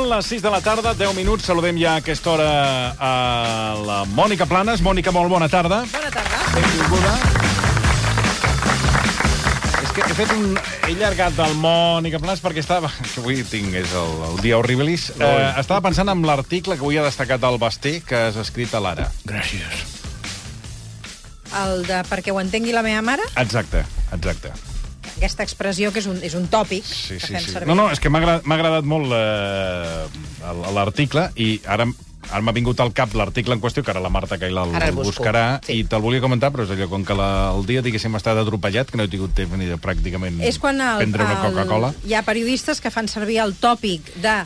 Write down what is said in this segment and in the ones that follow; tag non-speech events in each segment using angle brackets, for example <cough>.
Són les 6 de la tarda, 10 minuts. Saludem ja a aquesta hora a la Mònica Planes. Mònica, molt bona tarda. Bona tarda. Benvinguda. És que he fet un... He llargat del Mònica Planes perquè estava... <laughs> Que avui tinc, és el, el dia horribilis. Eh, estava pensant en l'article que avui ha destacat el Basté, que has escrit a l'Ara. Gràcies. El de perquè ho entengui la meva mare, Exacte, exacte. Aquesta expressió que és un, és un tòpic Sí, que sí, fem sí. servir. No, no, és que m'ha agradat, m'ha agradat molt eh, l'article i ara Ara m'ha vingut al cap l'article en qüestió, que ara la Marta Cailà el, el buscarà, Sí. i te'l volia comentar, però és allò, com que la, el dia, diguéssim, ha estat atropellat, que no he tingut temps ni de pràcticament És quan el, prendre una Coca-Cola. hi ha periodistes que fan servir el tòpic de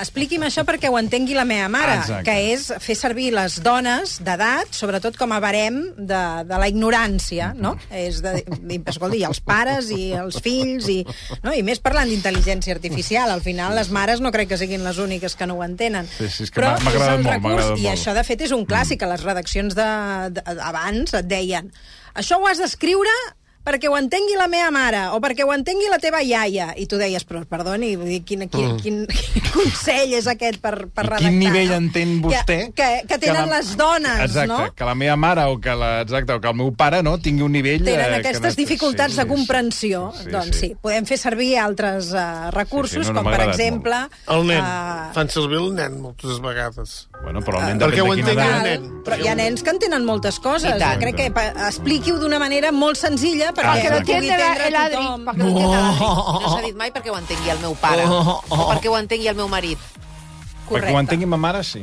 expliqui'm això perquè ho entengui la meva mare, Exacte. que és fer servir les dones d'edat, sobretot com a barem de, de la ignorància, no? És de, escolta, i els pares i els fills, i, no? i més parlant d'intel·ligència artificial. Al final, les mares no crec que siguin les úniques que no ho entenen. Sí, sí, és que Però és el molt, recurs, I molt. això, de fet, és un clàssic. A les redaccions de- de- d'abans et deien això ho has d'escriure perquè ho entengui la meva mare o perquè ho entengui la teva iaia. I tu deies, però perdoni, vull dir, quin, quin, quin, quin <laughs> consell és aquest per, per Mm. I redactar? quin nivell no? entén vostè? Que, que, que tenen la- les dones, exacte, no? que la meva mare o que, la, exacte, o que el meu pare no tingui un nivell... Tenen eh, que aquestes és- dificultats sí, de comprensió. sí, doncs sí. podem fer servir altres uh, recursos, Sí, sí, no, no, com per exemple... El nen. eh, Fan servir el nen moltes vegades. Bueno, però el nen Perquè depèn ho de quina entengui edat. el Cal, nen. però hi ha nens que entenen moltes coses. Jo crec que expliqui-ho d'una manera molt senzilla Perquè que no entendre el Adri, tothom. perquè no l'Adri. No s'ha dit mai perquè ho entengui el meu pare. O perquè ho entengui el meu marit. Perquè ho entengui ma mare, sí.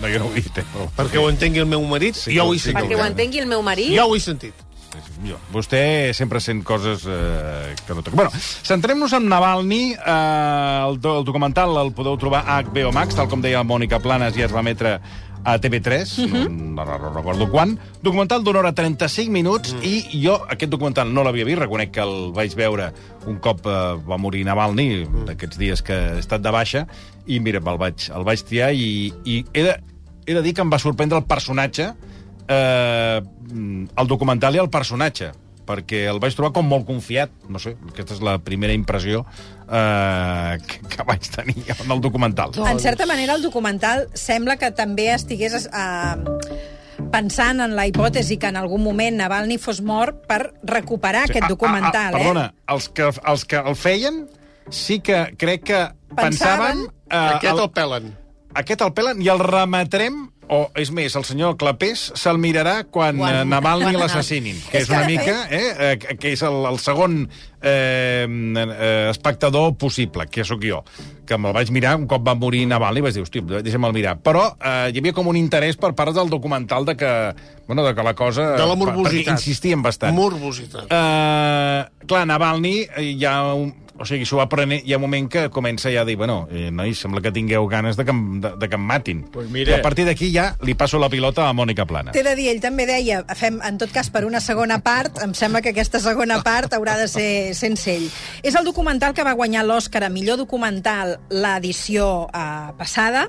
No, jo no ho he dit, eh, però... Perquè ho entengui el meu marit, Sí, jo ho he sentit. Perquè ho entengui el meu marit. Jo ho he sentit. Jo. Vostè sempre sent coses eh, que no toca. Bueno, centrem-nos en Navalny. Eh, el, el documental el podeu trobar a HBO Max, tal com deia Mònica Planes, ja es va emetre a TV3, no, no, no recordo quan. Documental d'una hora 35 minuts, i jo aquest documental no l'havia vist, reconec que el vaig veure un cop eh, va morir Navalny, d'aquests dies que he estat de baixa, i mira, el vaig, el vaig triar, i, i he, de, he de dir que em va sorprendre el personatge, eh, el documental i el personatge perquè el vaig trobar com molt confiat. No sé, aquesta és la primera impressió eh, que, que vaig tenir en el documental. En certa manera, el documental sembla que també estigués eh, pensant en la hipòtesi que en algun moment Navalny fos mort per recuperar Sí, aquest documental. ah, ah, perdona, eh? els, que, els que el feien sí que crec que pensaven... Pensaven- eh, Aquest el pelen. aquest el pelen i el remetrem o, és més, el senyor Clapés se'l mirarà quan, Quan- quan Navalny l'assassinin, que És una mica, eh, eh, que és el, el segon eh, eh, espectador possible, que sóc jo, que me'l vaig mirar un cop va morir Navalny, i vaig dir, hosti, deixa'm-el mirar. Però eh, hi havia com un interès per part del documental de que, bueno, de que la cosa... De la Perquè morbositat. insistien bastant. Morbositat. Uh, clar, Navalny eh, hi ha un... O sigui, s'ho va prenent, hi ha un moment que comença ja a dir, bueno, eh, nois, sembla que tingueu ganes de que, em- de, de que em matin. Pues mire. I a partir d'aquí ja li passo la pilota a Mònica Plana. T'he de dir, ell també deia, fem, en tot cas, per una segona part, em sembla que aquesta segona part haurà de ser sense ell. És el documental que va guanyar l'Oscar a millor documental l'edició eh, passada.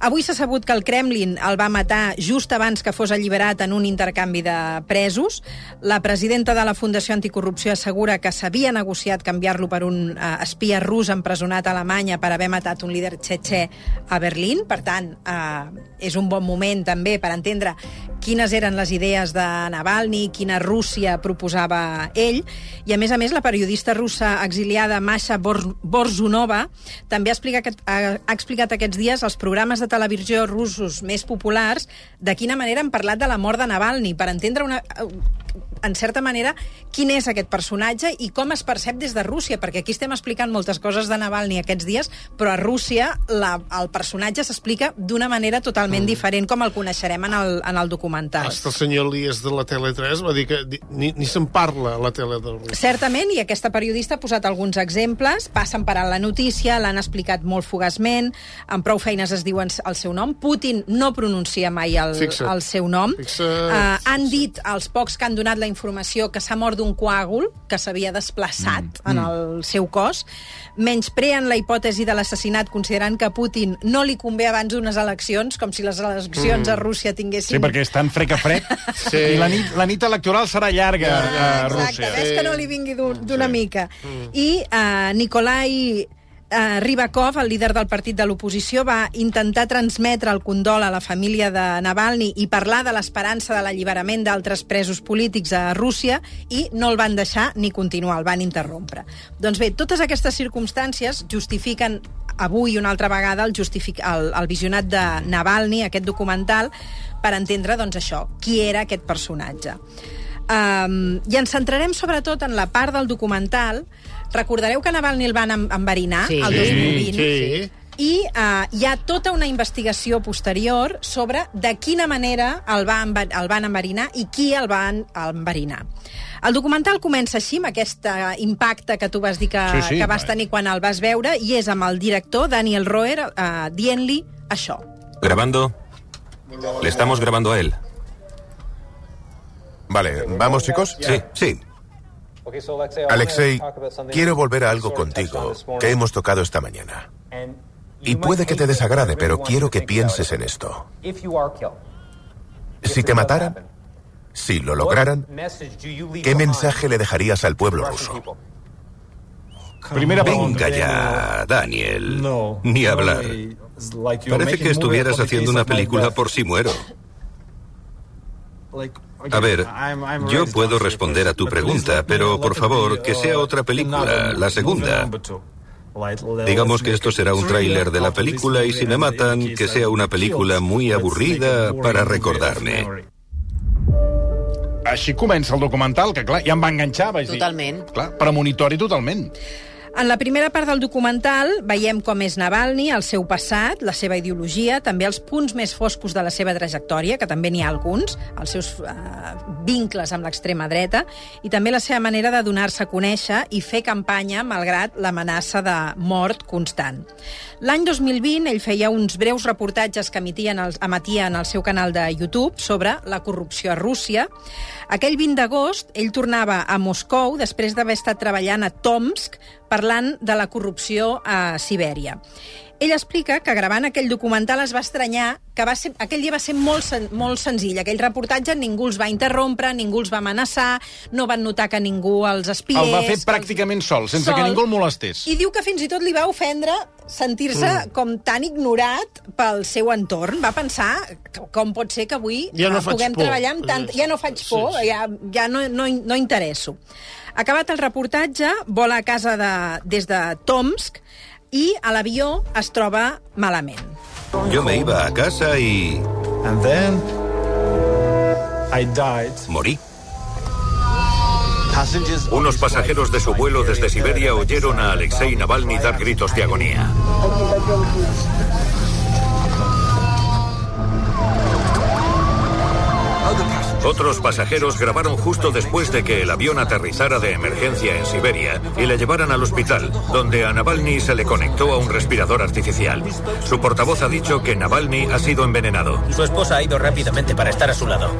Avui s'ha sabut que el Kremlin el va matar just abans que fos alliberat en un intercanvi de presos. La presidenta de la Fundació Anticorrupció assegura que s'havia negociat canviar-lo per un eh, espia rus empresonat a Alemanya per haver matat un líder txetxè a Berlín. Per tant, eh, és un bon moment també per entendre quines eren les idees de Navalny, quina Rússia proposava ell. I, a més a més, la periodista russa exiliada Masha Bor Borzunova també ha explicat, ha, explicat aquests dies als programes de televisió russos més populars de quina manera han parlat de la mort de Navalny, per entendre una, en certa manera quin és aquest personatge i com es percep des de Rússia, perquè aquí estem explicant moltes coses de Navalny aquests dies, però a Rússia la, el personatge s'explica d'una manera totalment mm. diferent com el coneixerem en el, en el documental. Hasta el senyor Elias de la Tele3 va dir que ni, ni se'n parla a la tele de Rússia. Certament, i aquesta periodista ha posat alguns exemples, passen per a la notícia, l'han explicat molt fugaçment, amb prou feines es diuen el seu nom. Putin no pronuncia mai el, Fixa't. el seu nom. Fixa't. Uh, han dit els pocs que han donat la informació que s'ha mort d'un coàgul que s'havia desplaçat mm. en el seu cos. Menyspreen la hipòtesi de l'assassinat considerant que a Putin no li convé abans d'unes eleccions, com si les eleccions mm. a Rússia tinguessin... Sí, perquè és tan frec a frec. <laughs> Sí. I la nit, la nit electoral serà llarga a Ah, Exacte, Rússia. ves que no li vingui d'un- d'una Sí. mica. I uh, Nikolai eh, Rybakov, el líder del partit de l'oposició, va intentar transmetre el condol a la família de Navalny i parlar de l'esperança de l'alliberament d'altres presos polítics a Rússia i no el van deixar ni continuar, el van interrompre. Doncs bé, totes aquestes circumstàncies justifiquen avui una altra vegada el, justific el, el visionat de Navalny, aquest documental, per entendre doncs, això, qui era aquest personatge. Um, I ens centrarem sobretot en la part del documental. Recordareu que Navalny el van enverinar Sí. el 2020? Sí. I uh, hi ha tota una investigació posterior sobre de quina manera el, va el van enverinar i qui el van enverinar. El documental comença així, amb aquest uh, impacte que tu vas dir que, Sí, sí, que vas va. tenir quan el vas veure, i és amb el director, Daniel Roer, uh, dient-li això. ¿Grabando? Le estamos grabando a él. Vale, ¿vamos chicos? Sí, sí. Alexei, quiero volver a algo contigo que hemos tocado esta mañana. Y puede que te desagrade, pero quiero que pienses en esto. Si te mataran, si lo lograran, ¿qué mensaje le dejarías al pueblo ruso? Primera. Venga ya, Daniel. Ni hablar. Parece que estuvieras haciendo una película por si muero. A ver, yo puedo responder a tu pregunta, pero por favor, que sea otra película, la segunda. Digamos que esto será un tráiler de la película y si me matan, que sea una película muy aburrida para recordarme. Així comença el documental, que clar, ja em va enganxar, vaig dir. Totalment. Clar, premonitori totalment. En la primera part del documental veiem com és Navalny, el seu passat, la seva ideologia, també els punts més foscos de la seva trajectòria, que també n'hi ha alguns, els seus eh, vincles amb l'extrema dreta, i també la seva manera de donar-se a conèixer i fer campanya malgrat l'amenaça de mort constant. L'any 2020 ell feia uns breus reportatges que emitien el, emetia en el seu canal de YouTube sobre la corrupció a Rússia. Aquell 20 d'agost ell tornava a Moscou després d'haver estat treballant a Tomsk parlant de la corrupció a Sibèria. Ell explica que gravant aquell documental es va estranyar que va ser, aquell dia va ser molt, sen, molt senzill. Aquell reportatge ningú els va interrompre, ningú els va amenaçar, no van notar que ningú els espiés... El va fer que els- pràcticament sol, sense que ningú el molestés. I diu que fins i tot li va ofendre sentir-se mm. com tan ignorat pel seu entorn. Va pensar que, com pot ser que avui Ja no puguem por. treballar amb tant... Ja no faig Sí, por, sí. ja, ja no, no, no interesso. Acabat el reportatge, vola a casa de, des de Tomsk i a l'avió es troba malament. Yo me iba a casa y And then I died. morí. Unos pasajeros de su vuelo desde Siberia oyeron a Alexei Navalny dar gritos de agonía. Otros pasajeros grabaron justo después de que el avión aterrizara de emergencia en Siberia y le llevaran al hospital, donde a Navalny se le conectó a un respirador artificial. Su portavoz ha dicho que Navalny ha sido envenenado. Su esposa ha ido rápidamente para estar a su lado.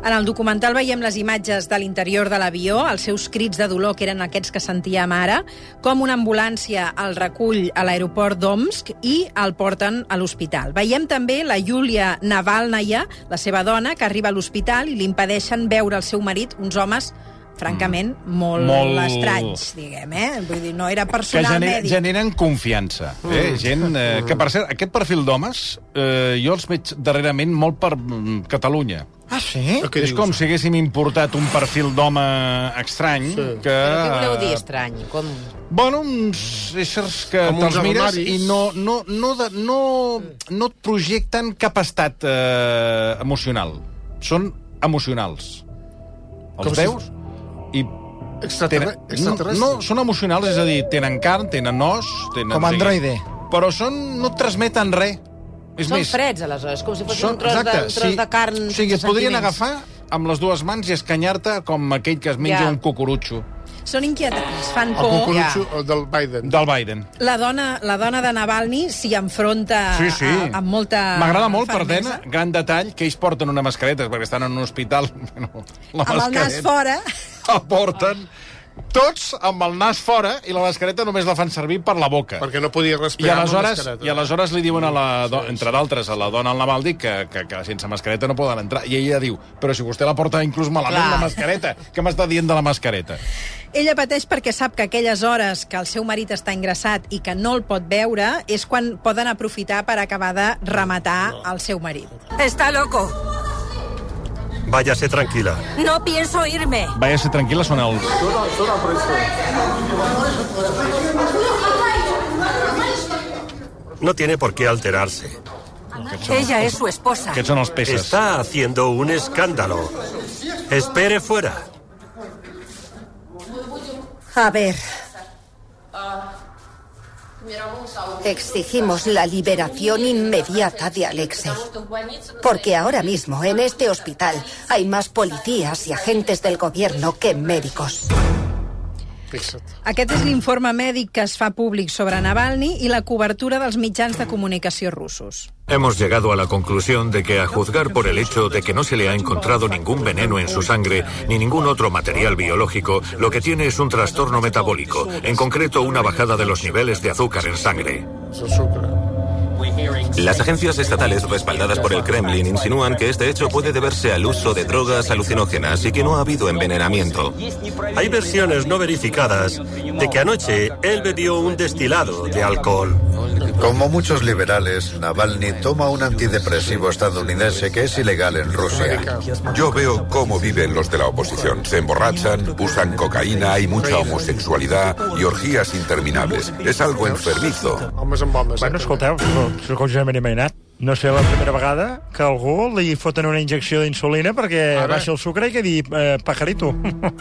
En el documental veiem les imatges de l'interior de l'avió, els seus crits de dolor, que eren aquests que sentíem ara, com una ambulància el recull a l'aeroport d'Omsk i el porten a l'hospital. Veiem també la Yulia Navalnaya, la seva dona, que arriba a l'hospital i li impedeixen veure el seu marit, uns homes francament, molt, Molt- molt estranys, diguem, eh? Vull dir, no era que personal gener, mèdic. generen confiança. Eh? Gent, eh, que per cert, aquest perfil d'homes, eh, jo els veig darrerament molt per mm, Catalunya. Ah, sí? Què és dius? com si haguéssim importat un perfil d'home estrany sí. que... Però què voleu dir estrany? Com... Bueno, uns éssers que te'ls mires i no, no, no, de, no, no et projecten cap estat eh, emocional. Són emocionals. Els Com si- veus? I Extraterre- tenen- extraterrestre. No, són emocionals, és a dir, tenen carn, tenen os... Tenen, Com androide. Però són, no et transmeten res. És Són més, freds, aleshores, com si fos són, un tros, de, un tros sí. de carn O sigui, et podrien agafar amb les dues mans i escanyar-te com aquell que es menja Ja. un cucurutxo Són inquietants, fan El por. cucurutxo ja. del Biden. del Biden. La dona, la dona de Navalny s'hi enfronta Sí, sí. a, amb molta M'agrada molt, per fermesa. tant, gran detall, que ells porten una mascareta, perquè estan en un hospital. <laughs> Bueno, la amb el nas fora. La porten, tots amb el nas fora i la mascareta només la fan servir per la boca. Perquè no podia I respirar amb la aleshores, mascareta. I aleshores li diuen, a la, do, entre d'altres, a la dona al Navaldi que, que, que sense mascareta no poden entrar. I ella diu, però si vostè la porta inclús malament, Clar. la mascareta. Què m'està dient de la mascareta? Ella pateix perquè sap que aquelles hores que el seu marit està ingressat i que no el pot veure és quan poden aprofitar per acabar de rematar el seu marit. Está loco. Váyase tranquila. No pienso irme. Vaya ser tranquil·la, són els... No tiene por qué alterarse. Ella es su esposa. Aquests són els peces. Está haciendo un escándalo. Espere fuera. A ver. Exigimos la liberación inmediata de Alexei. Porque ahora mismo en este hospital hay más policías y agentes del gobierno que médicos. Fixa't. Aquest és l'informe mèdic que es fa públic sobre Navalny i la cobertura dels mitjans de comunicació russos. Hemos llegado a la conclusión de que, a juzgar por el hecho de que no se le ha encontrado ningún veneno en su sangre ni ningún otro material biológico, lo que tiene es un trastorno metabólico, en concreto una bajada de los niveles de azúcar en sangre. Las agencias estatales respaldadas por el Kremlin insinúan que este hecho puede deberse al uso de drogas alucinógenas y que no ha habido envenenamiento. Hay versiones no verificadas de que anoche él bebió un destilado de alcohol. Como muchos liberales, Navalny toma un antidepresivo estadounidense que es ilegal en Rusia. Yo veo cómo viven los de la oposición. Se emborrachan, usan cocaína, hay mucha homosexualidad y orgías interminables. Es algo enfermizo. Escolteu, sóc jo ben imaginat. No sé la primera vegada que algú li foten una injecció d'insulina perquè Ara. baixi el sucre i quedi eh, pajarito.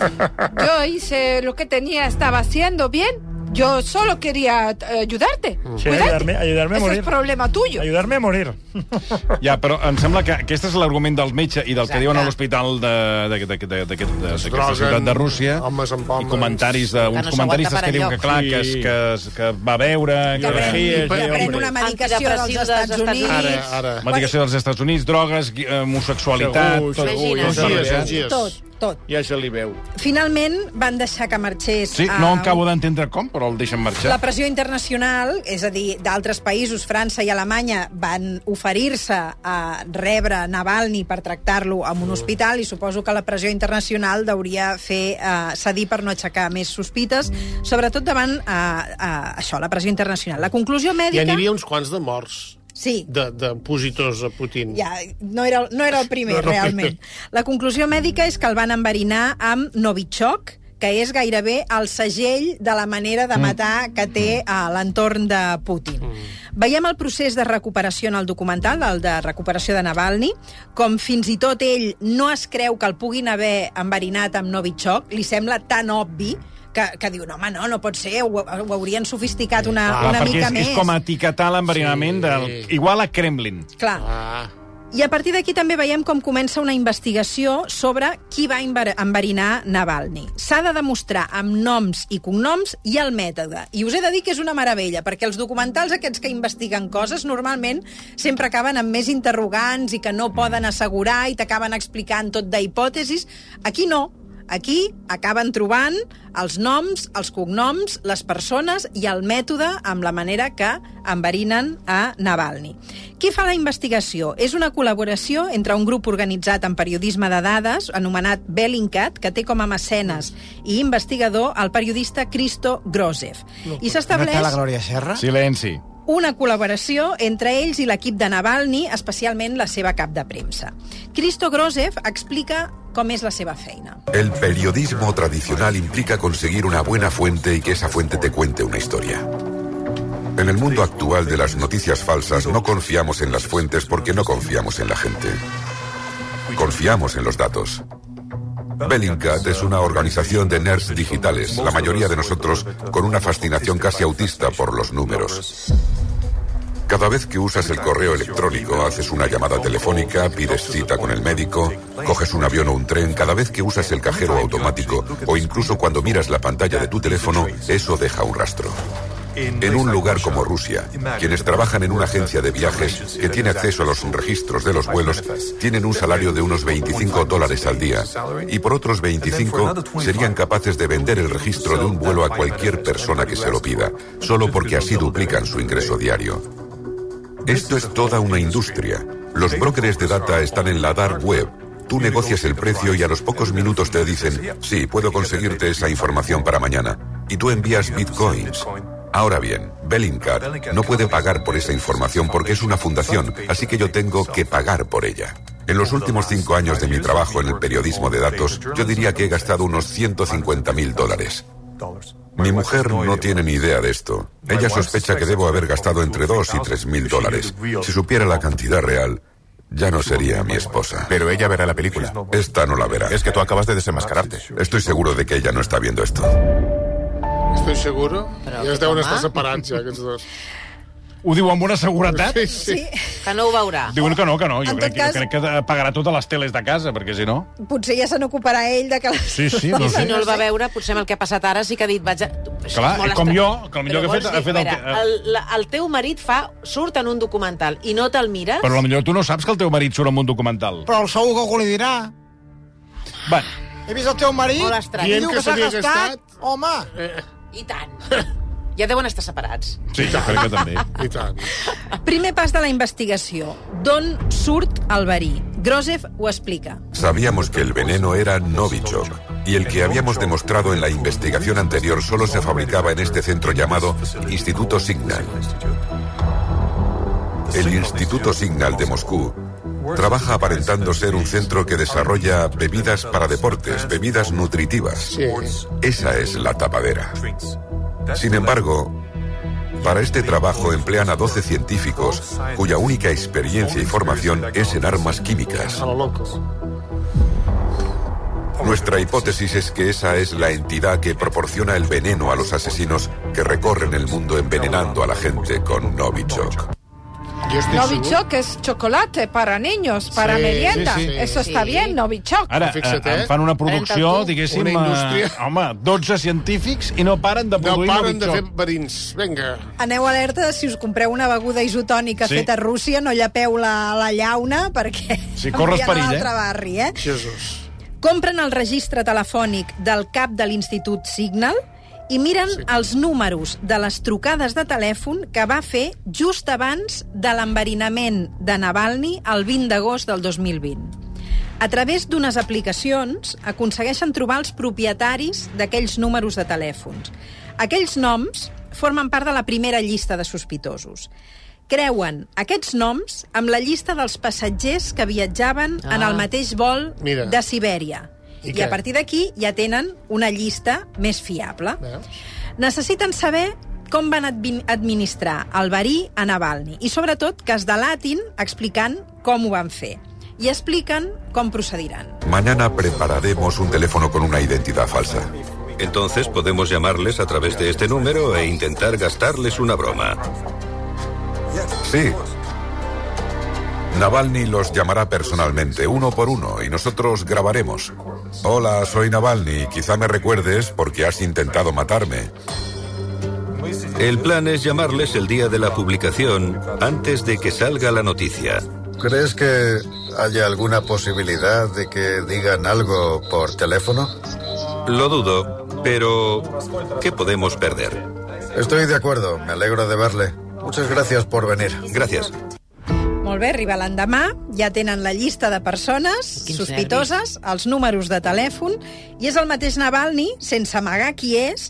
<laughs> Yo hice lo que tenía, estaba haciendo bien. Yo solo quería eh, ayudarte. Sí, Cuidarte. ayudarme, ayudarme a Eso morir. es problema tuyo. Ayudarme a morir. <laughs> Ja, però em sembla que aquest és l'argument del metge i del que Exacte. diuen a l'hospital de- de- de- de- de- d'aquest- de- d'aquesta ciutat de Rússia homes amb i homes. comentaris de, Que uns no comentaristes que diuen que, clar, Sí. que, es, que, es, que va veure... Que pren, orgies, que sí, pren una medicació dels Estats Units. Ara, ara. Medicació dels Estats Units, drogues, eh, homosexualitat... Segur, tot, segur, tot ja barrejat. sabia, ja. Tot, tot. Ja se li veu. Finalment van deixar que marxés... Sí, a no acabo d'entendre com, però el deixen marxar. La pressió internacional, és a dir, d'altres països, França i Alemanya, van oferir-se a rebre Navalny per tractar-lo en un hospital i suposo que la pressió internacional hauria fer eh, cedir per no aixecar més sospites, sobretot davant eh, eh, això, la pressió internacional. La conclusió mèdica... n'hi havia uns quants de morts Sí, de- d'opositors a Putin. ja, no era, no era el primer, <laughs> No era el realment. primer. La conclusió mèdica és que el van enverinar amb Novichok, que és gairebé el segell de la manera de matar que té a l'entorn de Putin. Veiem el procés de recuperació en el documental, el de recuperació de Navalny, com fins i tot ell no es creu que el puguin haver enverinat amb Novichok, li sembla tan obvi que, que diu, no, home, no, no pot ser, ho, ho haurien sofisticat una, Clar, una mica és, més. és com etiquetar l'enverinament Sí. del... igual a Kremlin. Clar. Ah, I a partir d'aquí també veiem com comença una investigació sobre qui va enver- enverinar Navalny. S'ha de demostrar amb noms i cognoms i el mètode. I us he de dir que és una meravella, perquè els documentals aquests que investiguen coses normalment sempre acaben amb més interrogants i que no poden assegurar i t'acaben explicant tot d'hipòtesis. Aquí no. Aquí acaben trobant els noms, els cognoms, les persones i el mètode amb la manera que enverinen a Navalny. Qui fa la investigació? És una col·laboració entre un grup organitzat en periodisme de dades, anomenat Bellingcat, que té com a mecenes i investigador el periodista Cristo Grozev. I s'estableix Glòria Serra? Silenci. una col·laboració entre ells i l'equip de Navalny, especialment la seva cap de premsa. Cristo Grozev explica com és la seva feina. El periodismo tradicional implica conseguir una buena fuente y que esa fuente te cuente una historia. En el mundo actual de las noticias falsas no confiamos en las fuentes porque no confiamos en la gente. Confiamos en los datos. Bellingcat es una organización de nerds digitales, la mayoría de nosotros con una fascinación casi autista por los números. Cada vez que usas el correo electrónico, haces una llamada telefónica, pides cita con el médico, coges un avión o un tren, cada vez que usas el cajero automático o incluso cuando miras la pantalla de tu teléfono, eso deja un rastro. En un lugar como Rusia, quienes trabajan en una agencia de viajes que tiene acceso a los registros de los vuelos tienen un salario de unos 25 dólares al día y por otros 25 serían capaces de vender el registro de un vuelo a cualquier persona que se lo pida, solo porque así duplican su ingreso diario. Esto es toda una industria. Los brokers de data están en la dark web. Tú negocias el precio y a los pocos minutos te dicen, sí, puedo conseguirte esa información para mañana. Y tú envías bitcoins. Ahora bien, Bellingcat no puede pagar por esa información porque es una fundación, así que yo tengo que pagar por ella. En los últimos cinco años de mi trabajo en el periodismo de datos, yo diría que he gastado unos 150 mil dólares. Mi mujer no tiene ni idea de esto. Ella sospecha que debo haber gastado entre 2 y 3 mil dólares. Si supiera la cantidad real, ya no sería mi esposa. Pero ella verá la película. Esta no la verá. Es que tú acabas de desenmascararte. Estoy seguro de que ella no está viendo esto. Estic seguro? Però ja es deuen home- estar separats, ja, aquests <laughs> dos. Ho diu amb una seguretat? Sí, sí. Sí, Que no ho veurà. Diuen que no, que no. Jo crec, cas- crec que pagarà totes les teles de casa, perquè si no... potser ja se n'ocuparà ell de que... Les... Sí, sí, no I <laughs> sé. si no el va veure, potser amb el que ha passat ara sí que ha dit... Vaig a... Clar, és com estrany. jo, que el millor Però que he fet- vols ha fet el dir, que- el, el teu marit fa, surt en un documental i no te'l mires... Però potser tu no saps que el teu marit surt en un documental. Però el segur que algú li dirà. Bueno, He vist el teu marit i diu que que s'ha gastat. gastat. Home, I tant. <laughs> Ja deuen estar separats. sí, jo crec que també. I tant. Primer pas de la investigació. D'on surt el verí? Grosev ho explica. Sabíamos que el veneno era Novichok y el que habíamos demostrado en la investigación anterior solo se fabricaba en este centro llamado Instituto Signal. El Instituto Signal de Moscú trabaja aparentando ser un centro que desarrolla bebidas para deportes, bebidas nutritivas. Esa es la tapadera. Sin embargo, para este trabajo emplean a 12 científicos cuya única experiencia y formación es en armas químicas. Nuestra hipótesis es que esa es la entidad que proporciona el veneno a los asesinos que recorren el mundo envenenando a la gente con Novichok. Estic segur... Novichok es chocolate para niños, para Sí, merienda. sí, sí. Eso está Sí. bien, Novichok. Ara, Fixa't, eh, eh? em fan una producció, diguéssim... Una indústria. Eh, home, 12 científics i no paren de No produir paren de fer Novichok. verins. Vinga. Aneu alerta, si us compreu una beguda isotònica Sí. feta a Rússia, no llapeu la, la llauna, perquè Sí, <laughs> corres perill, eh? barri, eh? Jesús. Compren el registre telefònic del cap de l'Institut Signal i miren sí. els números de les trucades de telèfon que va fer just abans de l'enverinament de Navalny el 20 d'agost del 2020. A través d'unes aplicacions aconsegueixen trobar els propietaris d'aquells números de telèfons. Aquells noms formen part de la primera llista de sospitosos. Creuen aquests noms amb la llista dels passatgers que viatjaven ah. en Ah. el mateix vol Mira. de Sibèria. I I, què? a partir d'aquí ja tenen una llista més fiable. Veus? Necessiten saber com van admi- administrar el verí a Navalny i, sobretot, que es delatin explicant com ho van fer. I expliquen com procediran. Mañana prepararemos un teléfono con una identidad falsa. Entonces podemos llamarles a través de este número e intentar gastarles una broma. Sí. Navalny los llamará personalmente, uno por uno, y nosotros grabaremos. Hola, soy Navalny. Quizá me recuerdes porque has intentado matarme. El plan es llamarles el día de la publicación antes de que salga la noticia. ¿Crees que haya alguna posibilidad de que digan algo por teléfono? Lo dudo, pero ¿qué podemos perder? Estoy de acuerdo, me alegro de verle. Muchas gracias por venir. Gracias. Molt bé, arriba l'endemà, ja tenen la llista de persones Quins sospitoses, els números de telèfon, i és el mateix Navalny, sense amagar qui és,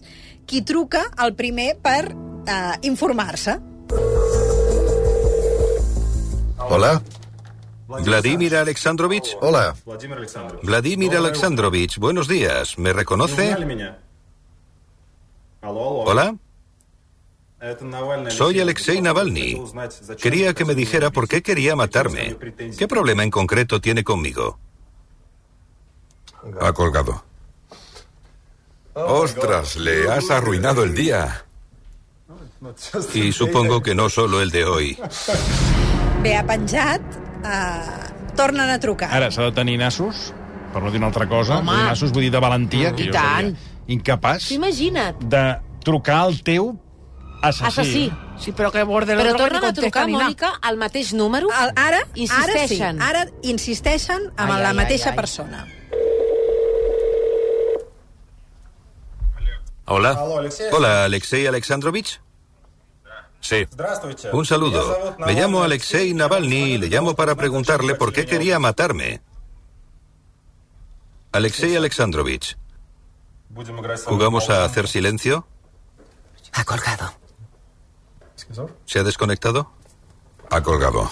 qui truca el primer per eh, informar-se. Hola. Vladimir Alexandrovich. Hola. Vladimir Alexandrovich, buenos días. ¿Me reconoce? Hola. Soy Alexei Navalny. Quería que me dijera por qué quería matarme. ¿Qué problema en concreto tiene conmigo? Ha colgado. ¡Ostras! Le has arruinado el día. Y supongo que no solo el de hoy. Bé, ha penjat, tornen a trucar. Ara, s'ha de tenir nassos, per no dir una altra cosa. Home. Nassos vull dir de valentia, que I jo tant. seria incapaç Tu imagina't. de trucar al teu assassí. assassí. Sí, però que Bordeló però no tornen a trucar, Mònica, al mateix número. El, ara, insisteixen. Ara, sí, ara insisteixen amb ai, la ai, mateixa ai, ai. persona. Hola. Hola, Alexei Alexandrovich. Sí. Un saludo. Me llamo Alexei Navalny y le llamo para preguntarle por qué quería matarme. Alexei Alexandrovich. ¿Jugamos a hacer silencio? Ha colgado. ¿Se ha desconectado? Ha colgado.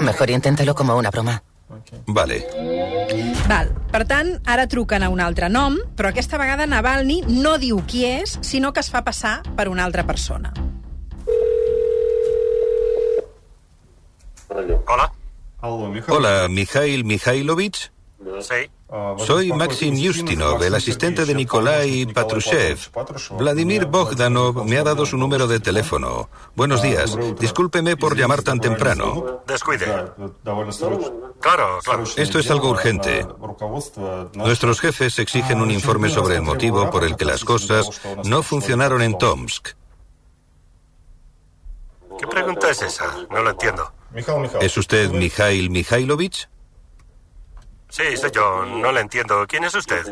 Mejor inténtalo como una broma. Vale. Val. Per tant, ara truquen a un altre nom, però aquesta vegada Navalny no diu qui és, sinó que es fa passar per una altra persona. Hola. Hola, Mikhail Mikhailovich. Sí. Soy Maxim Yustinov, el asistente de Nikolai Patrushev. Vladimir Bogdanov me ha dado su número de teléfono. Buenos días. Discúlpeme por llamar tan temprano. Descuide. Claro, claro. Esto es algo urgente. Nuestros jefes exigen un informe sobre el motivo por el que las cosas no funcionaron en Tomsk. ¿Qué pregunta es esa? No la entiendo. ¿Es usted Mikhail Mikhailovich? Sí, soy yo. No le entiendo. ¿Quién es usted?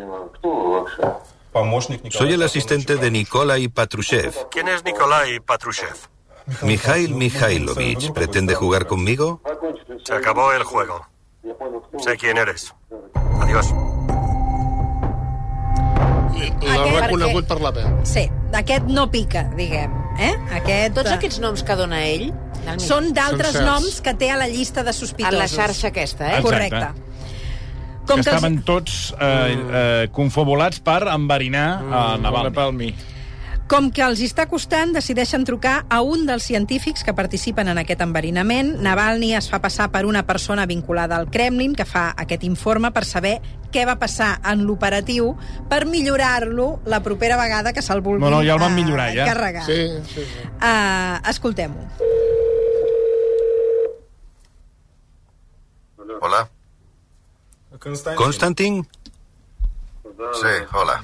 Soy el asistente de Nikolai Patrushev. ¿Quién es Nikolai Patrushev? Mikhail Mikhailovich, ¿pretende jugar conmigo? Se acabó el juego. Sé quién eres. Adiós. L'ha reconegut per la veu. Sí, aquest no pica, diguem. Eh? Aquest... Tots eh, aquests noms que dona ell són d'altres noms que té a la llista de sospitosos. A la xarxa aquesta, eh? Exacte. Correcte. Com que, que estaven que... tots eh, eh, confabulats per enverinar eh, mm, a Navalny. Palmi. Com que els està costant, decideixen trucar a un dels científics que participen en aquest enverinament. Navalny es fa passar per una persona vinculada al Kremlin que fa aquest informe per saber què va passar en l'operatiu per millorar-lo la propera vegada que se'l vulgui no, no, ja el van eh, millorar, ja. Sí, sí, sí. Uh, Escoltem-ho. Hola. Hola. Konstantin. Sí, hola.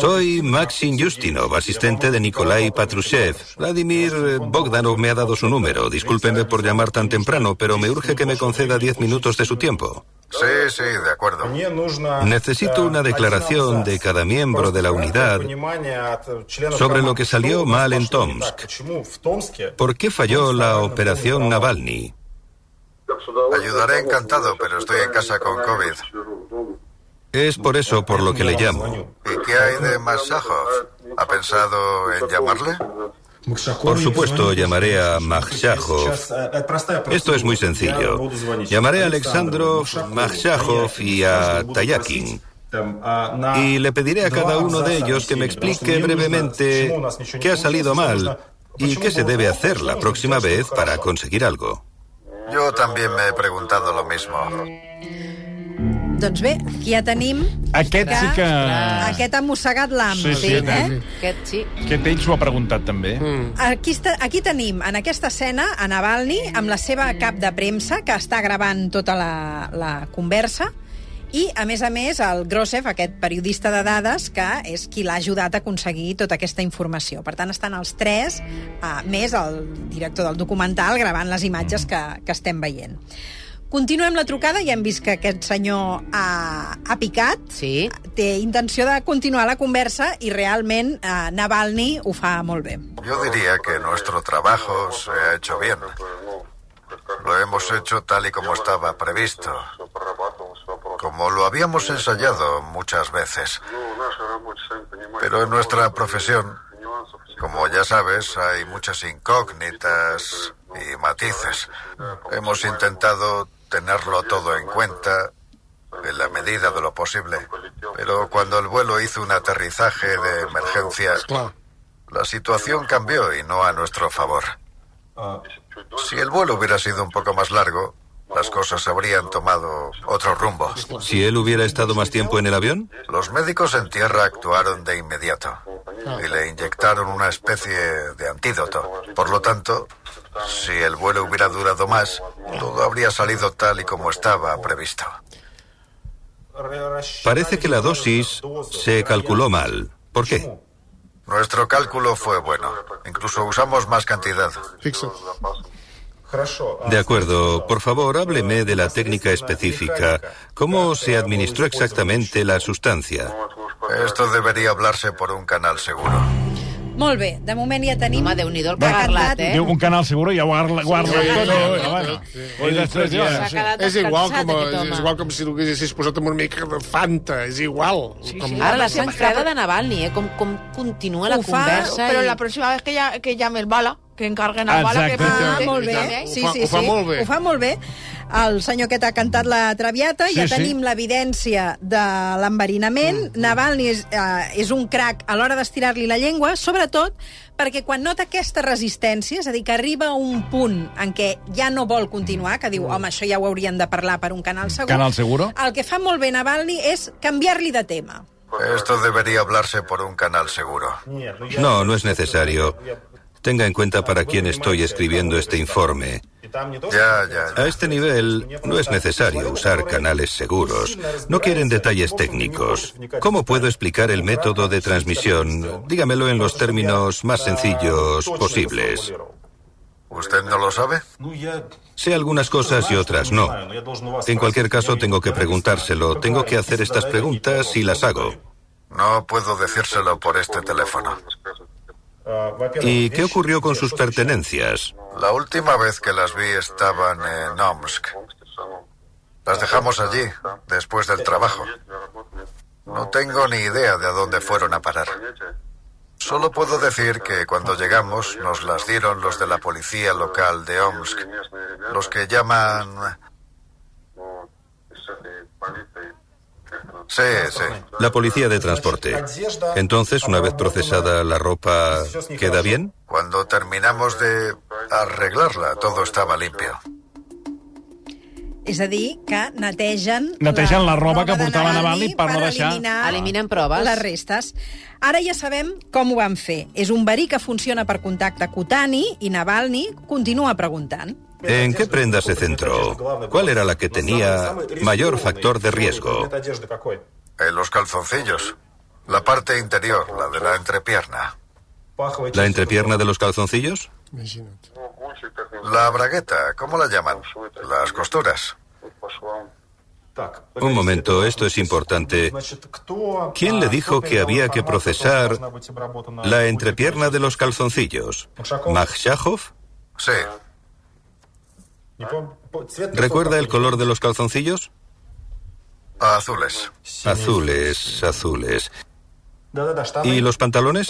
Soy Maxim Justinov, asistente de Nikolai Patrushev. Vladimir Bogdanov me ha dado su número. Discúlpenme por llamar tan temprano, pero me urge que me conceda 10 minutos de su tiempo. Sí, sí, de acuerdo. Necesito una declaración de cada miembro de la unidad sobre lo que salió mal en Tomsk. ¿Por qué falló la operación Navalny? Ayudaré encantado, pero estoy en casa con COVID. Es por eso por lo que le llamo. ¿Y qué hay de Masajov? ¿Ha pensado en llamarle? Por supuesto, llamaré a Makhshachov. Esto es muy sencillo. Llamaré a Alexandrov, Makhshachov y a Tayakin. Y le pediré a cada uno de ellos que me explique brevemente qué ha salido mal y qué se debe hacer la próxima vez para conseguir algo. Yo también me he preguntado lo mismo. Doncs bé, aquí ja tenim Aquest sí que... aquest ha mossegat l'am. Sí, sí, eh? Aquest sí. Aquest ell s'ho ha preguntat també. Mm. Aquí, està, aquí tenim, en aquesta escena, a Navalny, amb la seva cap de premsa, que està gravant tota la, la conversa, i, a més a més, el Grossev, aquest periodista de dades, que és qui l'ha ajudat a aconseguir tota aquesta informació. Per tant, estan els tres, uh, més el director del documental, gravant les imatges que, que estem veient. Continuem la trucada i hem vist que aquest senyor ha, ha picat, sí. té intenció de continuar la conversa i realment eh, Navalny ho fa molt bé. Yo diría que nuestro trabajo se ha hecho bien. Lo hemos hecho tal y como estaba previsto. Como lo habíamos ensayado muchas veces. Pero en nuestra profesión, como ya sabes, hay muchas incógnitas y matices. Hemos intentado tenerlo todo en cuenta en la medida de lo posible. Pero cuando el vuelo hizo un aterrizaje de emergencia, la situación cambió y no a nuestro favor. Si el vuelo hubiera sido un poco más largo, las cosas habrían tomado otro rumbo. Si él hubiera estado más tiempo en el avión, Los médicos en tierra actuaron de inmediato y le inyectaron una especie de antídoto. Por lo tanto, si el vuelo hubiera durado más, todo habría salido tal y como estaba previsto. parece que la dosis se calculó mal. ¿Por qué? Nuestro cálculo fue bueno. Incluso usamos más cantidad. De acuerdo. Por favor, hábleme de la técnica específica. ¿Cómo se administró exactamente la sustancia? Esto debería hablarse por un canal seguro. Molt bé, de moment ja tenim... Home, Déu-n'hi-do el que ha parlat, eh? Diu un canal seguro i ja guarda, guarda Sí, tot. sí, eh? sí, Bueno, sí. i després ja... És igual, com, és igual com si tu haguessis posat amb una mica de Fanta, és igual. Sí, com... sí. Ara la sang freda de Navalny, eh? Com, com continua la Ho fa, conversa. Pero i... la próxima vez que, ya, que llame el bala, que encarguen al bala, que. Ah, pregunte. molt bé. Sí, fa- sí, ho fa sí. molt bé. Ho fa molt bé. El senyor aquest ha cantat la Traviata, Sí, ja sí. tenim l'evidència de l'enverinament. Mm. Navalny és, eh, és un crac a l'hora d'estirar-li la llengua, sobretot perquè quan nota aquesta resistència, és a dir, que arriba a un punt en què ja no vol continuar, que diu, home, això ja ho haurien de parlar per un canal segur, Canal seguro. el que fa molt bé Navalny és canviar-li de tema. Esto debería hablarse por un canal seguro. No, no es necesario. Tenga en cuenta para quién estoy escribiendo este informe. Ya, ya, A este nivel no es necesario usar canales seguros. No quieren detalles técnicos. ¿Cómo puedo explicar el método de transmisión? Dígamelo en los términos más sencillos posibles. ¿Usted no lo sabe? Sé algunas cosas y otras no. En cualquier caso, tengo que preguntárselo. Tengo que hacer estas preguntas y las hago. No puedo decírselo por este teléfono. ¿Y qué ocurrió con sus pertenencias? La última vez que las vi estaban en Omsk. Las dejamos allí, después del trabajo. No tengo ni idea de a dónde fueron a parar. Solo puedo decir que cuando llegamos nos las dieron los de la policía local de Omsk, los que llaman... Sí, sí. La policía de transporte. Entonces, una vez procesada la ropa, ¿queda bien? Cuando terminamos de arreglarla, todo estaba limpio. És a dir, que netegen... Netegen la roba que de portava Navalny per no deixar- eliminar Eliminen proves. les restes. Ara ja sabem com ho van fer. És un verí que funciona per contacte cutani i Navalny continua preguntant. ¿En qué prenda se centró? ¿Cuál era la que tenía mayor factor de riesgo? En los calzoncillos. La parte interior, la de la entrepierna. ¿La entrepierna de los calzoncillos? La bragueta, ¿cómo la llaman? Las costuras. Un momento, esto es importante. ¿Quién le dijo que había que procesar la entrepierna de los calzoncillos? ¿Makhshachov? Sí. ¿Recuerda el color de los calzoncillos? Azules. Azules, azules. ¿Y los pantalones?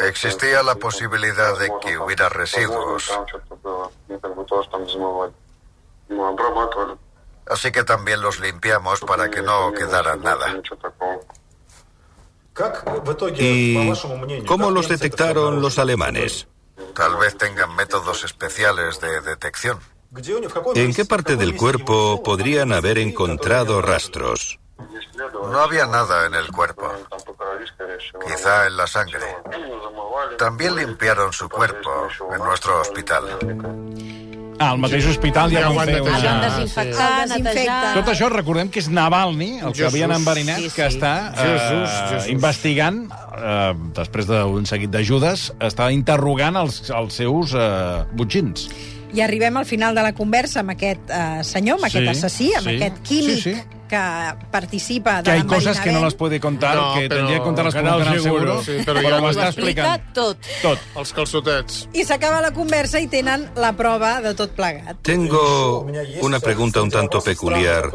Existía la posibilidad de que hubiera residuos. Así que también los limpiamos para que no quedara nada. ¿Y cómo los detectaron los alemanes? Tal vez tengan métodos especiales de detección. ¿En qué parte del cuerpo podrían haber encontrado rastros? No había nada en el cuerpo. Quizá en la sangre. También limpiaron su cuerpo en nuestro hospital. Ah, al mateix hospital ja, Ja van ho han fer. El van una... desinfectar, desinfecten. netejar... Tot això recordem que és Navalny, el que havien enverinat, Sí, sí. que està eh, Jesús, Jesús. investigant, eh, després d'un seguit d'ajudes, està interrogant els, els seus eh, butxins. I arribem al final de la conversa amb aquest eh, senyor, amb Sí, aquest assassí, amb sí. aquest químic Sí, sí. que participa de Que hay cosas que no las puede contar, No, que tendría que contarlas por un canal seguro, seguro, sí, però però ja ho ho està Explica explicant. tot. Tot. Els calçotets. I s'acaba la conversa i tenen la prova de tot plegat. Tengo una pregunta un tanto peculiar.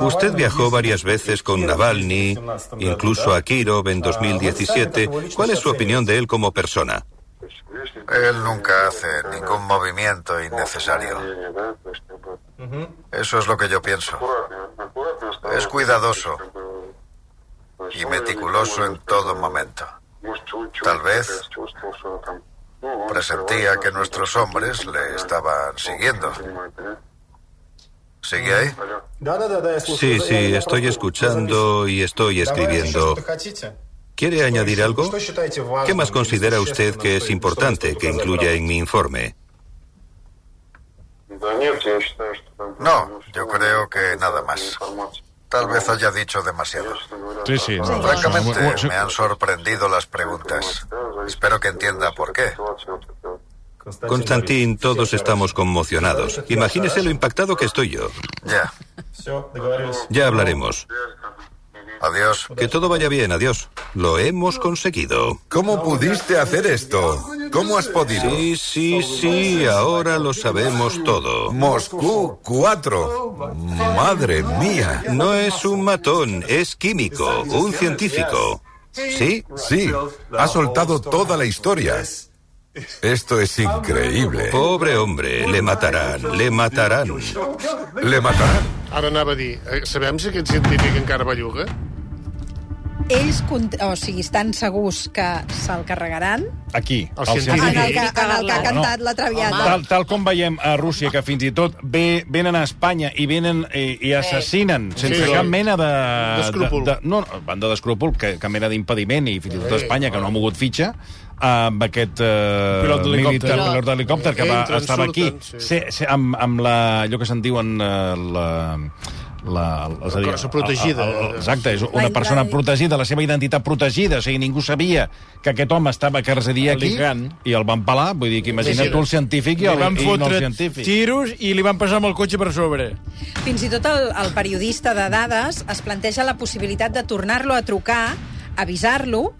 Usted viajó varias veces con Navalny, incluso a Kirov en 2017. ¿Cuál es su opinión de él como persona? Él nunca hace ningún movimiento innecesario. Eso es lo que yo pienso. Es cuidadoso y meticuloso en todo momento. Tal vez presentía que nuestros hombres le estaban siguiendo. ¿Sigue ahí? Sí, sí, estoy escuchando y estoy escribiendo. ¿Quiere añadir algo? ¿Qué más considera usted que es importante que incluya en mi informe? No, yo creo que nada más. Tal vez haya dicho demasiado. Sí, sí. No, Francamente, no, no, me han sorprendido las preguntas. Espero que entienda por qué. Constantín, todos estamos conmocionados. Imagínese lo impactado que estoy yo. Ya. Ya hablaremos. Adiós. Que todo vaya bien, adiós. Lo hemos conseguido. ¿Cómo pudiste hacer esto? ¿Cómo has podido? Sí, sí, sí, ahora lo sabemos todo. Moscú 4. Madre mía. No es un matón, es químico, un científico. ¿Sí? Sí, ha soltado toda la historia. Esto es increíble. Pobre hombre, le matarán, le matarán. Le matarán. Ara anava a dir, eh, sabem si aquest científic encara belluga? Ells, o sigui, estan segurs que se'l carregaran Aquí, El el científic. en el que, en el que ha cantat la Traviata. Tal, tal com veiem a Rússia, que fins i tot ve, venen a Espanya i venen i, i assassinen sense Sí. cap mena de... D'escrúpol. De, de, no, de d'escrúpol, que, cap mena d'impediment, i fins i tot Sí. Espanya, que no ha mogut fitxa, amb aquest eh, Pilot d'helicòpter. militar, Pilot. d'helicòpter que va, Entren, estava aquí, sí. se, se, amb, amb la, allò que se'n diuen eh, la, la, és a dir, cosa protegida. el- el- Exacte, és una persona protegida, la seva identitat protegida, o sigui, ningú sabia que aquest home estava que residia aquí i el van pelar, vull dir que imagina't Sí, sí. tu el científic i, el, van i no el científic. tiros i li van passar amb el cotxe per sobre. Fins i tot el, el periodista de dades es planteja la possibilitat de tornar-lo a trucar, avisar-lo,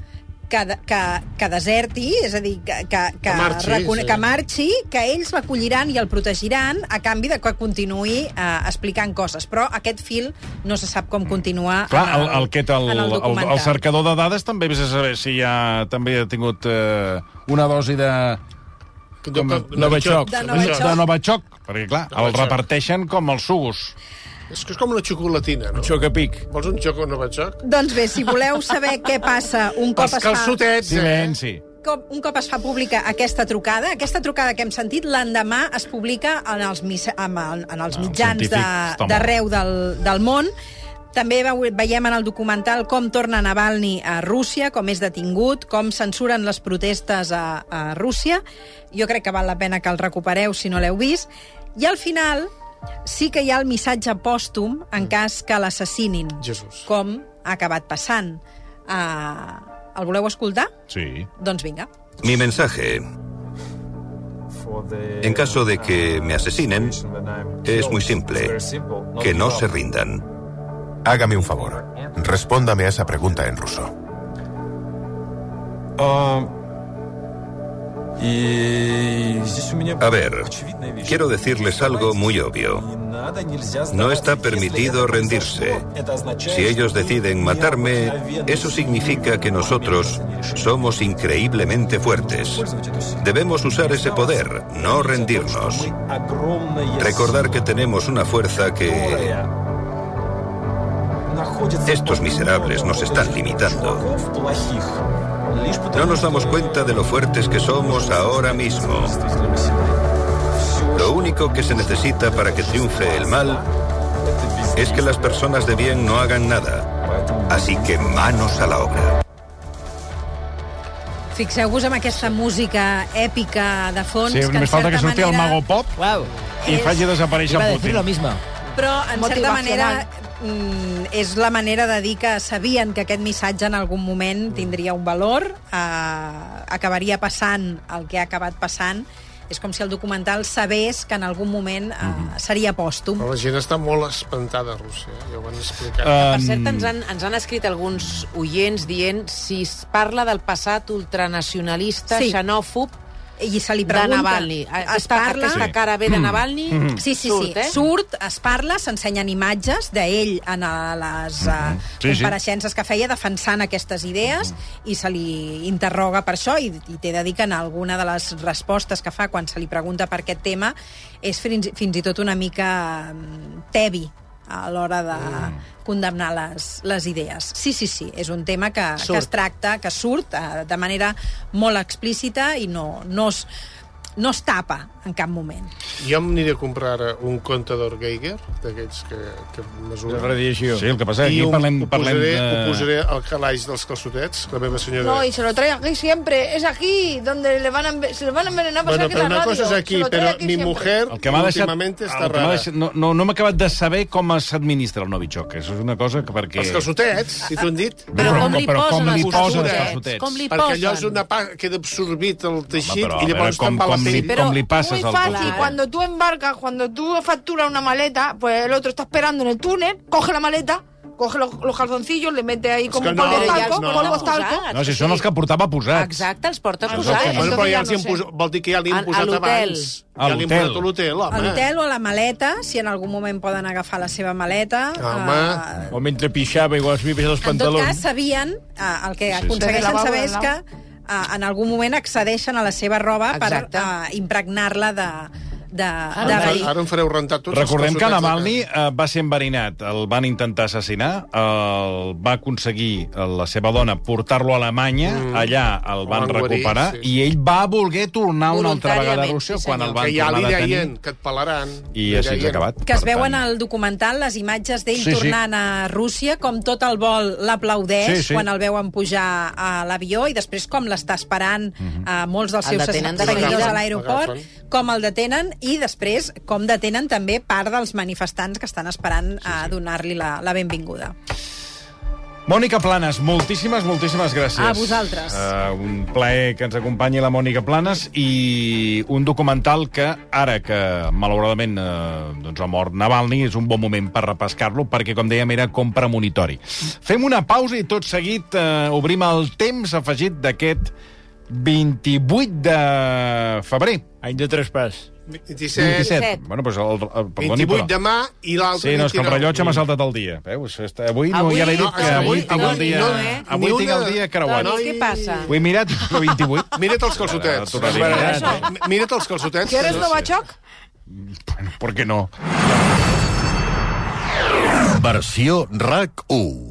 que, de- que, que deserti, és a dir, que, que, que, Que marxi, recone- sí. que marxi, que ells l'acolliran i el protegiran a canvi de que continuï eh, explicant coses. Però aquest fil no se sap com continua Clar, en el, el, aquest, el, en el, el, el cercador de dades també vés a saber si ja també ha tingut eh, una dosi de, Com a- Novichok. De Novichok. de Novichok, perquè clar, el reparteixen com els sugus. És que és com una xocolatina, no? Xocapic. Vols un xoco novatxoc? Doncs bé, si voleu saber què passa un cop Els es fa... calçotets, eh? Silenci. cop, un cop es fa pública aquesta trucada, aquesta trucada que hem sentit, l'endemà es publica en els, mis, en, el, en els Ah, mitjans científic de- d'arreu del, del món. També veiem en el documental com torna Navalny a Rússia, com és detingut, com censuren les protestes a, a Rússia. Jo crec que val la pena que el recupereu si no l'heu vist. I al final sí que hi ha el missatge pòstum en cas que l'assassinin, Jesús. com ha acabat passant. Uh, el voleu escoltar? Sí. Doncs vinga. Mi mensaje, en caso de que me asesinen, es muy simple. Que no se rindan. Hágame un favor. Respóndame a esa pregunta en ruso. A ver, quiero decirles algo muy obvio. No está permitido rendirse. Si ellos deciden matarme, eso significa que nosotros somos increíblemente fuertes. Debemos usar ese poder, no rendirnos. Recordar que tenemos una fuerza que... Estos miserables nos están limitando. No nos damos cuenta de lo fuertes que somos ahora mismo. Lo único que se necesita para que triunfe el mal es que las personas de bien no hagan nada. Así que manos a la obra. Fixeu-vos en aquesta música èpica de fons. Sí, que només falta que surti el manera- Mago Pop Wow. i És- faci desaparèixer Iba a Putin. decir lo mismo. Però, en certa manera, mm, és la manera de dir que sabien que aquest missatge en algun moment tindria un valor, eh, acabaria passant el que ha acabat passant. És com si el documental sabés que en algun moment eh, seria pòstum. Però la gent està molt espantada a Rússia, eh? ja ho van explicar. Uh, Per cert, ens han, ens han escrit alguns oients dient si es parla del passat ultranacionalista, Sí. xenòfob, I se li de pregunta... Navalny. Es Aquesta, parla... aquesta cara B de Navalny Mm. Sí, sí, surt, sí. eh? Surt, es parla, s'ensenyen imatges d'ell en a les uh, Mhm. Sí, sí. compareixences que feia defensant aquestes idees i se li interroga per això i, i t'he de dir que en alguna de les respostes que fa quan se li pregunta per aquest tema és fins, fins i tot una mica mm, tebi a l'hora de condemnar les, les idees. Sí, sí, sí, és un tema que, que es tracta, que surt eh, de manera molt explícita i no, no es, no es tapa en cap moment. Jo m'aniré a comprar ara un comptador Geiger, d'aquells que, que mesuren. De radiació. Sí, el que passa és que I aquí un, parlem- ho, parlem posaré, de- ho posaré al calaix dels calçotets, la meva senyora... No, y se lo trae aquí siempre. Es aquí donde le van a, enve- se le van a envenenar Bueno, que pero la una radio. cosa es aquí, pero aquí mi siempre. mujer El que m'ha deixat... últimamente està el que m'ha rara. deixat no, no, no m'ha acabat de saber com s'administra el Novichok. Això és una cosa que perquè... Els calçotets, si t'ho han dit. Però com li però posen com li els posen els calçotets? Com li Perquè allò posen? és una pa queda absorbit el teixit però, a i llavors com- te'n va la li- pell. com li passes Muy el fácil, calçotet? cuando tú embarcas, cuando tú facturas una maleta, pues el otro está esperando en el túnel, coge la maleta, coge los, los calzoncillos, le mete ahí como un no, polvo talco, els polvo talco. No, si són els que portava posats. Exacte, els porta posats. bueno, però ja ja els hi no sé. posat, vol dir que ja li A- han a posat abans. A l'hotel. a l'hotel, A home. l'hotel o a la maleta, si en algun moment poden agafar la seva maleta. Home. O mentre pixava, igual es havia els Eh, en tot pantalons. cas, sabien, eh, el que Sí, sí. aconsegueixen saber és que en algun moment accedeixen a la seva roba Exacte. per eh, impregnar-la de, de, Ara, de verí. ara em fareu rentar tots Recordem que. Navalny eh, va ser enverinat, el van intentar assassinar, el va aconseguir eh, la seva dona portar-lo a Alemanya, Mm. allà el van guarir, recuperar, sí. i ell va voler tornar una altra vegada a Rússia sí, quan el van Que ja li tornar a detenir. deien que et pelaran. I així deien. acabat. que es veuen tant, al documental les imatges d'ell Sí, sí. tornant a Rússia, com tot el vol l'aplaudeix Sí, sí. quan el veuen pujar a l'avió i després com l'està esperant a molts dels El seus seguidors a l'aeroport, com el detenen i després com detenen també part dels manifestants que estan esperant a donar-li la, la benvinguda. Mònica Planes, moltíssimes, moltíssimes gràcies. A vosaltres. Uh, un plaer que ens acompanyi la Mònica Planes i un documental que, ara que malauradament uh, doncs ha mort Navalny, és un bon moment per repescar-lo, perquè, com dèiem, era com premonitori. Fem una pausa i tot seguit uh, obrim el temps afegit d'aquest 28 de febrer. Any de traspàs. 27, 27. Bueno, doncs el, el, perdoni, 28 però... demà i l'altre Sí, no, és que el 29. rellotge m'ha saltat el dia. Veus? Està- Avui, no, Avui- ja l'he dit no, que que avui, avui- tinc el avui dia... no, eh? Avui tinc el dia creuat. Toni, què passa? Ho he mirat, el 28. <laughs> Mira't els calçotets. Mi- Mira't els calçotets. ¿Quieres Novachok? Bueno, ¿por qué no? Versió RAC 1.